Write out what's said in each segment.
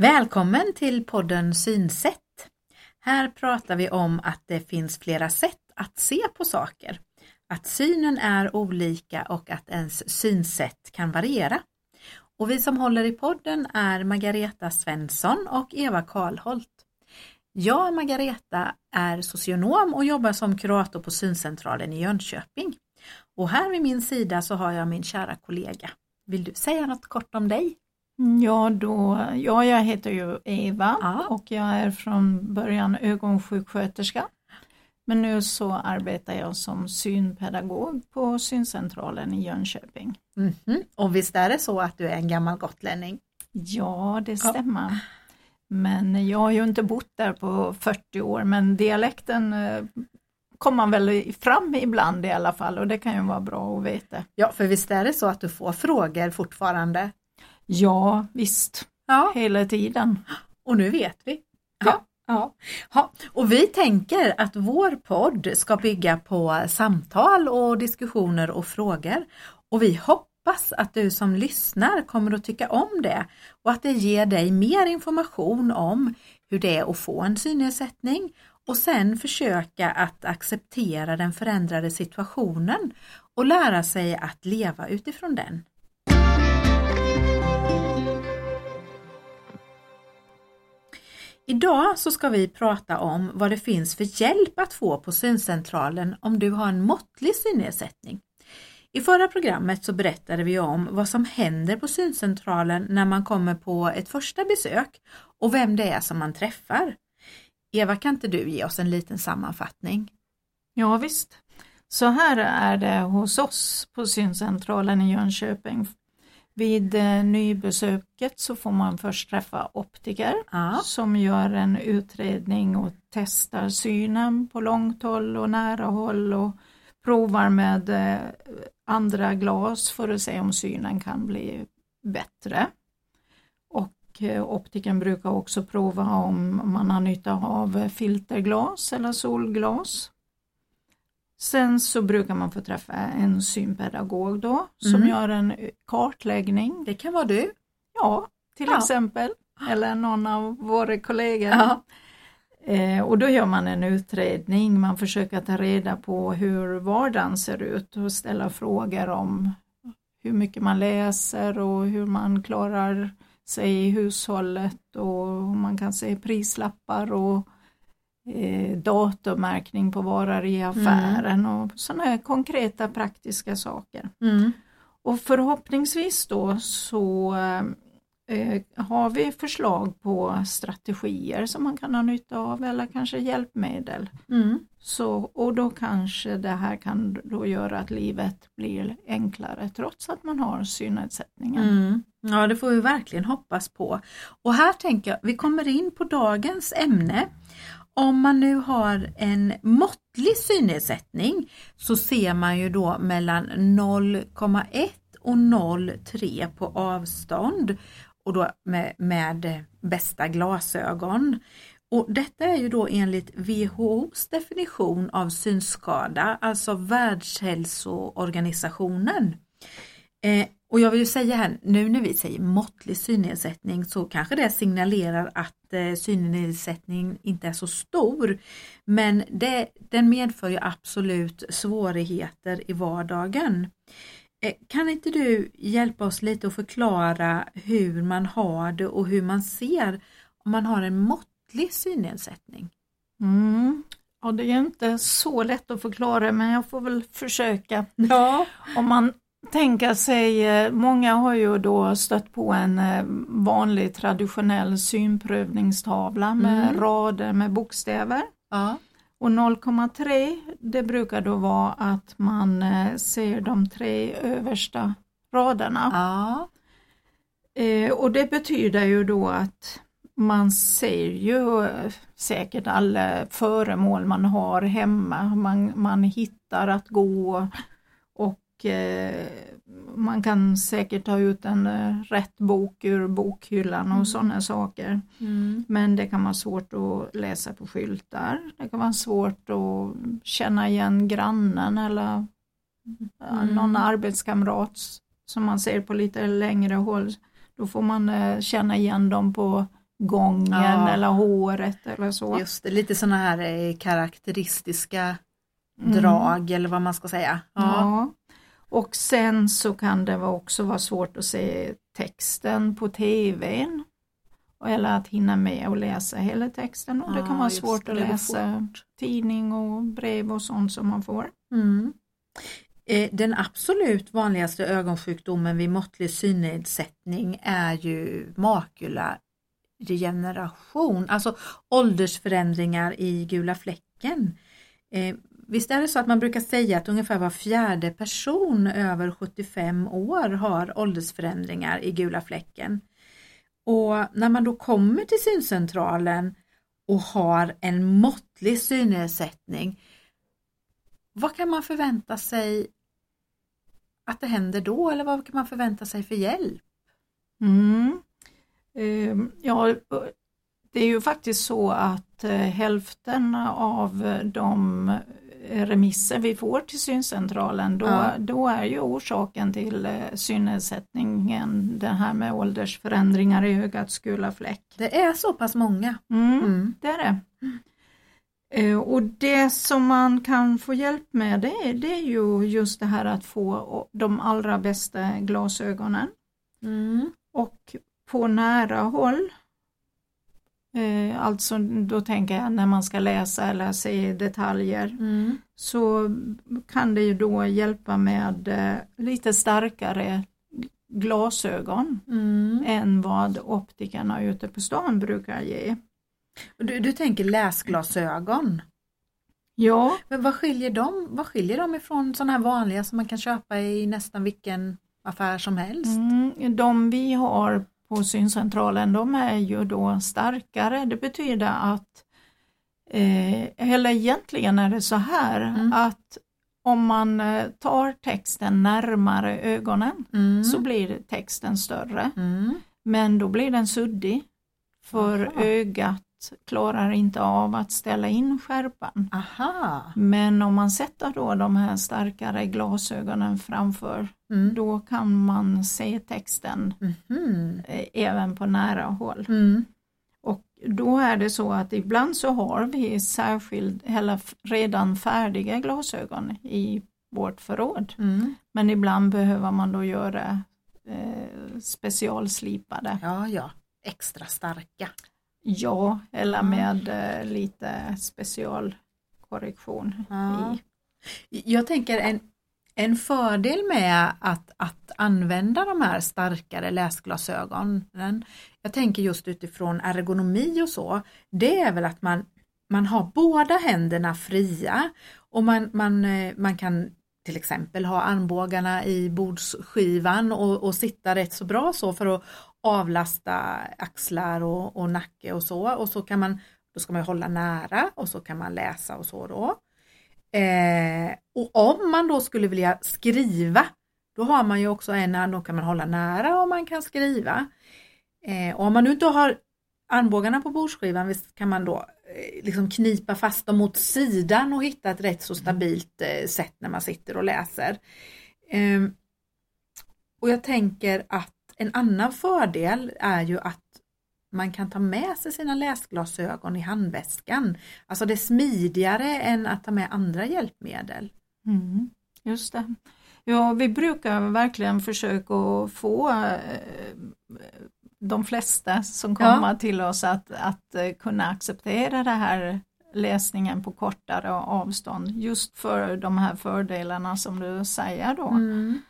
Välkommen till podden Synsätt. Här pratar vi om att det finns flera sätt att se på saker, att synen är olika och att ens synsätt kan variera. Och vi som håller i podden är Margareta Svensson och Eva Karlholt. Jag, Margareta, är socionom och jobbar som kurator på Syncentralen i Jönköping. Och här vid min sida så har jag min kära kollega. Vill du säga något kort om dig? Ja, då, ja, jag heter ju Eva Ja. och jag är från början ögonsjuksköterska. Men nu så arbetar jag som synpedagog på syncentralen i Jönköping. Mhm. Och visst är det så att du är en gammal gotlänning? Ja, det stämmer. Men jag har ju inte bott där på 40 år, men dialekten eh, kommer man väl fram ibland i alla fall och det kan ju vara bra att veta. Ja, för visst är det så att du får frågor fortfarande? Ja, visst, Ja, hela tiden. och nu vet vi. Ja. Ja. ja. Och vi tänker att vår podd ska bygga på samtal och diskussioner och frågor. Och vi hoppas att du som lyssnar kommer att tycka om det och att det ger dig mer information om hur det är att få en synnedsättning och sen försöka att acceptera den förändrade situationen och lära sig att leva utifrån den. Idag så ska vi prata om vad det finns för hjälp att få på syncentralen om du har en måttlig synnedsättning. I förra programmet så berättade vi om vad som händer på syncentralen när man kommer på ett första besök och vem det är som man träffar. Eva, kan inte du ge oss en liten sammanfattning? Ja visst. Så här är det hos oss på syncentralen i Jönköping. Vid eh, nybesöket så får man först träffa optiker Ja. som gör en utredning och testar synen på långt håll och nära håll och provar med eh, andra glas för att se om synen kan bli bättre. Och eh, optiken brukar också prova om man har nytta av filterglas eller solglas. Sen så brukar man få träffa en synpedagog då som Mm. gör en kartläggning. Det kan vara du. Ja, till Ja. exempel. Eller någon av våra kollegor. Ja. Eh, och då gör man en utredning, man försöker ta reda på hur vardagen ser ut och ställa frågor om hur mycket man läser och hur man klarar sig i hushållet och man kan se prislappar och eh, datummärkning på varor i affären och sådana här konkreta praktiska saker. Mm. Och förhoppningsvis då så eh, har vi förslag på strategier som man kan ha nytta av eller kanske hjälpmedel. Mm. Så, och då kanske det här kan då göra att livet blir enklare trots att man har synnedsättningen. Mm. Ja, det får vi verkligen hoppas på. Och här tänker jag, vi kommer in på dagens ämne. Om man nu har en måttlig synnedsättning så ser man ju då mellan 0,1 och 0,3 på avstånd och då med, med bästa glasögon. Och detta är ju då enligt WHOs definition av synskada, alltså Världshälsoorganisationen. Eh, och jag vill ju säga här, nu när vi säger måttlig synnedsättning så kanske det signalerar att eh, synnedsättning inte är så stor. Men det, den medför ju absolut svårigheter i vardagen. Eh, kan inte du hjälpa oss lite att förklara hur man har det och hur man ser om man har en måttlig synnedsättning? Mm. Ja, det är inte så lätt att förklara men jag får väl försöka. Ja. Om man tänker sig, eh, många har ju då stött på en eh, vanlig traditionell synprövningstavla med Mm. rader med bokstäver. ja. Och 0,3 det brukar då vara att man eh, ser de tre översta raderna. ja. Eh, och det betyder ju då att man ser ju säkert alla föremål man har hemma. Man, man hittar att gå man kan säkert ta ut en eh, rätt bok ur bokhyllan och Mm. sådana saker. Mm. Men det kan vara svårt att läsa på skyltar. Det kan vara svårt att känna igen grannen eller ja, Mm. någon arbetskamrat som man ser på lite längre håll. Då får man eh, känna igen dem på gången Ja. eller håret eller så. Just det, lite sådana här eh, karaktäristiska Mm. drag eller vad man ska säga. Ja. Och sen så kan det också vara svårt att se texten på tvn. Eller att hinna med att läsa hela texten och det kan Ja, vara svårt det, att läsa tidning och brev och sånt som man får. Mm. Eh, Den absolut vanligaste ögonsjukdomen vid måttlig synnedsättning är ju makuladegeneration, alltså åldersförändringar i gula fläcken. Visst är det så att man brukar säga att ungefär var fjärde person över 75 år har åldersförändringar i gula fläcken. Och när man då kommer till syncentralen och har en måttlig synnedsättning, vad kan man förvänta sig att det händer då eller vad kan man förvänta sig för hjälp? Mm. Ehm, ja, det är ju faktiskt så att eh, hälften av de remisser vi får till syncentralen, då, Ja. då är ju orsaken till eh, synnedsättningen det här med åldersförändringar i ögats gula fläck. Det är så pass många. Mm, Mm. Det är det. Eh, Och det som man kan få hjälp med det, är- det är ju just det här att få de allra bästa glasögonen. Mm. Och på nära håll, eh, alltså då tänker jag när man ska läsa eller se detaljer, Mm. så kan det ju då hjälpa med eh, lite starkare glasögon Mm. än vad optikerna ute på stan brukar ge. Du, du tänker läsglasögon. Ja, Men vad skiljer dem, vad skiljer dem ifrån sådana här vanliga som man kan köpa i nästan vilken affär som helst? mm, de vi har på syncentralen de är ju då starkare. Det betyder att, eh, eller egentligen är det så här Mm. att om man eh, tar texten närmare ögonen Mm. så blir texten större. Mm. Men då blir den suddig för Aha. ögat klarar inte av att ställa in skärpan. Aha. Men om man sätter då de här starkare glasögonen framför Mm. då kan man se texten eh, även på nära håll. Mm. Och då är det så att ibland så har vi särskild, eller redan färdiga glasögon i vårt förråd. Mm. Men ibland behöver man då göra eh, specialslipade. Ja, ja. Extra starka. Ja, eller med eh, lite specialkorrektion Ja. i. Jag tänker en, en fördel med att, att använda de här starkare läsglasögonen, jag tänker just utifrån ergonomi och så, det är väl att man, man har båda händerna fria och man, man, eh, man kan till exempel ha armbågarna i bordsskivan och, och sitta rätt så bra så för att avlasta axlar och, och nacke och så och så kan man, då ska man hålla nära och så kan man läsa och så då. Eh, och om man då skulle vilja skriva, då har man ju också en hand, då kan man hålla nära och man kan skriva. Eh, och om man nu inte har armbågarna på bordsskivan visst kan man då eh, liksom knipa fast dem mot sidan och hitta ett rätt så stabilt eh, sätt när man sitter och läser. Ehm, och jag tänker att en annan fördel är ju att man kan ta med sig sina läsglasögon i handväskan. Alltså det är smidigare än att ta med andra hjälpmedel. Mm, just det. Ja, vi brukar verkligen försöka få eh, de flesta som Ja. kommer till oss att, att eh, kunna acceptera det här läsningen på kortare avstånd just för de här fördelarna som du säger då. Mm.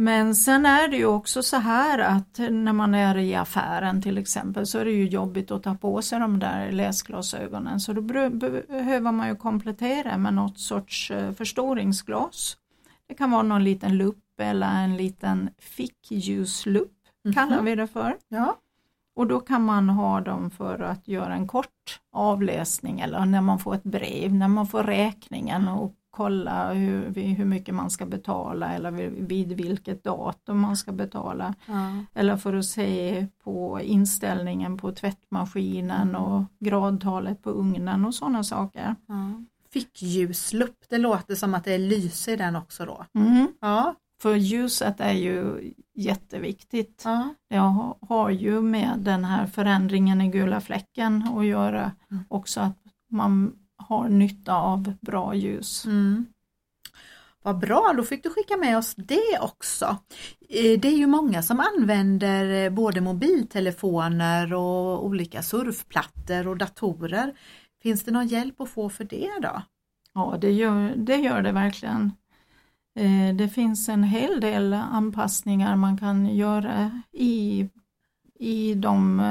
Men sen är det ju också så här att när man är i affären till exempel så är det ju jobbigt att ta på sig de där läsglasögonen så då behöver man ju komplettera med något sorts eh, förstoringsglas. Det kan vara någon liten lupp eller en liten fickljuslupp kallar vi det för. Ja. Och då kan man ha dem för att göra en kort avläsning eller när man får ett brev, när man får räkningen och kolla hur, hur mycket man ska betala eller vid, vilket datum man ska betala. Ja. Eller för att se på inställningen på tvättmaskinen och gradtalet på ugnen och sådana saker. Ja. Fickljuslupp, det låter som att det är lyse i den också då. Mm. Ja, För ljuset är ju jätteviktigt. Ja. Har, har ju med den här förändringen i gula fläcken att göra Mm. också att man har nytta av bra ljus. Mm. Vad bra, då fick du skicka med oss det också. Eh, Det är ju många som använder eh, både mobiltelefoner och olika surfplattor och datorer. Finns det någon hjälp att få för det då? Ja, det gör det, gör det verkligen. Eh, Det finns en hel del anpassningar man kan göra i, i de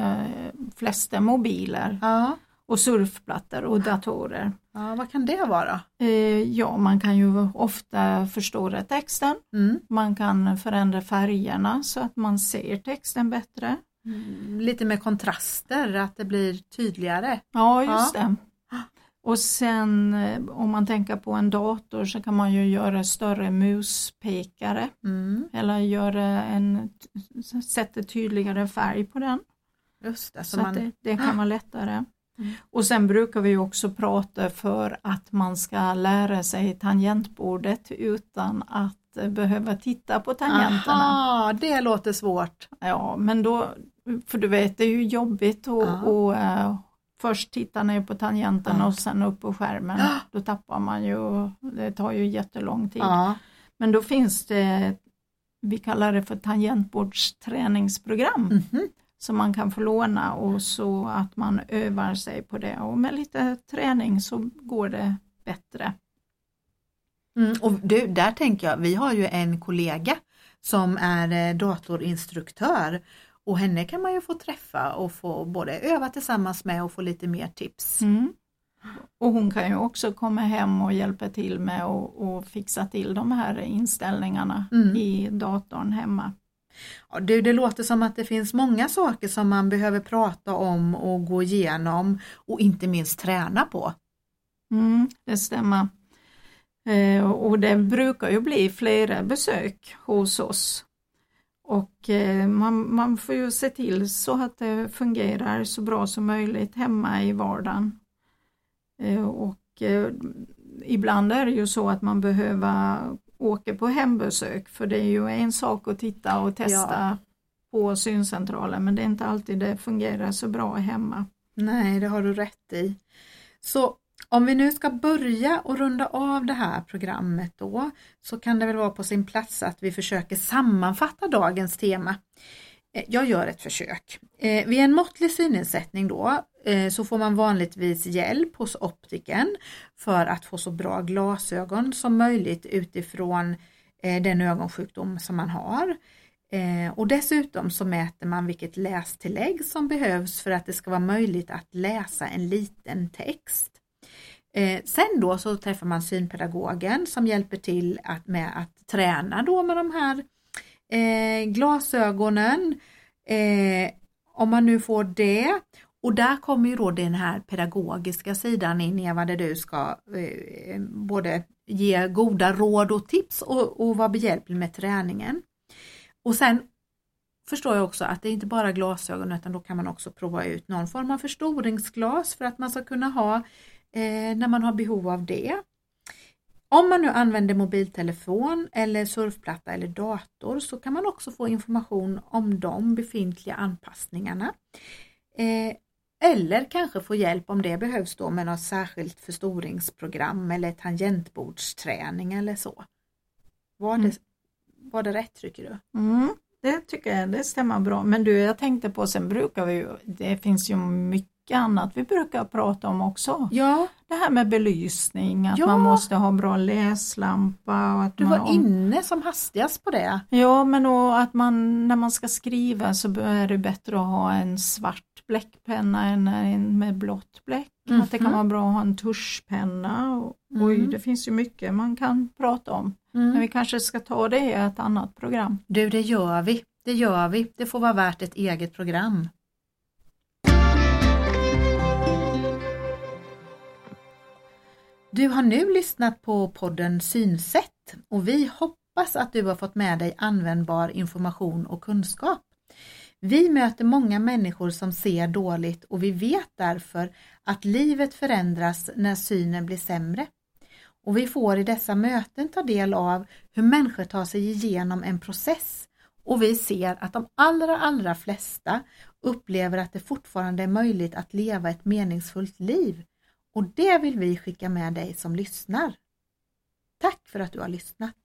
flesta mobiler Ja, och surfplattor och datorer. ja vad kan det vara? Eh, Ja, man kan ju ofta förstora texten. Mm. Man kan förändra färgerna så att man ser texten bättre. Mm, Lite med kontraster, att det blir tydligare. Ja, just det. Och sen eh, om man tänker på en dator så kan man ju göra större muspekare Mm. eller göra en, sätta tydligare färg på den. Just det, så, Så man, att det, det kan vara lättare. Mm. Och sen brukar vi också prata för att man ska lära sig tangentbordet utan att eh, behöva titta på tangenterna. Aha, det låter svårt. Ja, men då, för du vet det är ju jobbigt att Ja. och, eh, först titta ner på tangenterna och sen upp på skärmen. Då tappar man ju, det tar ju jättelång tid. Men då finns det, vi kallar det för tangentbordsträningsprogram Mhm. Som man kan få låna och så att man övar sig på det och med lite träning så går det bättre. Mm, och du, där tänker jag, vi har ju en kollega som är eh, datorinstruktör och henne kan man ju få träffa och få både öva tillsammans med och få lite mer tips. Mm. Och hon kan ju också komma hem och hjälpa till med att fixa till de här inställningarna Mm. i datorn hemma. Ja, du, det låter som att det finns många saker som man behöver prata om och gå igenom och inte minst träna på. Mm, det stämmer. Eh, och det brukar ju bli flera besök hos oss. Och eh, man, man får ju se till så att det fungerar så bra som möjligt hemma i vardagen. Eh, och eh, ibland är det ju så att man behöver åka på hembesök för det är ju en sak att titta och testa på syncentralen men det är inte alltid det fungerar så bra hemma. Nej, det har du rätt i. Så om vi nu ska börja och runda av det här programmet då så kan det väl vara på sin plats att vi försöker sammanfatta dagens tema. Eh, jag gör ett försök. Eh, Vid en måttlig synnedsättning då eh, så får man vanligtvis hjälp hos optiken för att få så bra glasögon som möjligt utifrån eh, den ögonsjukdom som man har. Eh, och dessutom så mäter man vilket lästillägg som behövs för att det ska vara möjligt att läsa en liten text. Eh, sen då så träffar man synpedagogen som hjälper till att, med att träna då med de här eh, glasögonen. Eh, om man nu får det. Och där kommer ju då den här pedagogiska sidan in Eva där du ska eh, både ge goda råd och tips och, och vara behjälplig med träningen. Och sen förstår jag också att det är inte bara glasögon utan då kan man också prova ut någon form av förstoringsglas för att man ska kunna ha eh, när man har behov av det. Om man nu använder mobiltelefon eller surfplatta eller dator så kan man också få information om de befintliga anpassningarna. Eh, eller kanske få hjälp om det behövs då med något särskilt förstoringsprogram eller tangentbordsträning eller så. Var det, Mm. var det rätt tycker du? Mm, det tycker jag, det stämmer bra. Men du, jag tänkte på, sen brukar vi ju, det finns ju mycket annat vi brukar prata om också. Ja, Det här med belysning, att Ja. man måste ha bra läslampa och att du man var inne som hastigast på det. Ja, men och att man när man ska skriva så är det bättre att ha en svart bläckpenna än en med blått bläck. Att det kan Mhm. vara bra att ha en tuschpenna. Och, Oj, Mm. det finns ju mycket man kan prata om. Men Mm. vi kanske ska ta det i ett annat program. Du, det gör vi. Det gör vi. Det får vara värt ett eget program. Du har nu lyssnat på podden Synsätt och vi hoppas att du har fått med dig användbar information och kunskap. Vi möter många människor som ser dåligt och vi vet därför att livet förändras när synen blir sämre. Och vi får i dessa möten ta del av hur människor tar sig igenom en process och vi ser att de allra, allra flesta upplever att det fortfarande är möjligt att leva ett meningsfullt liv och det vill vi skicka med dig som lyssnar. Tack för att du har lyssnat!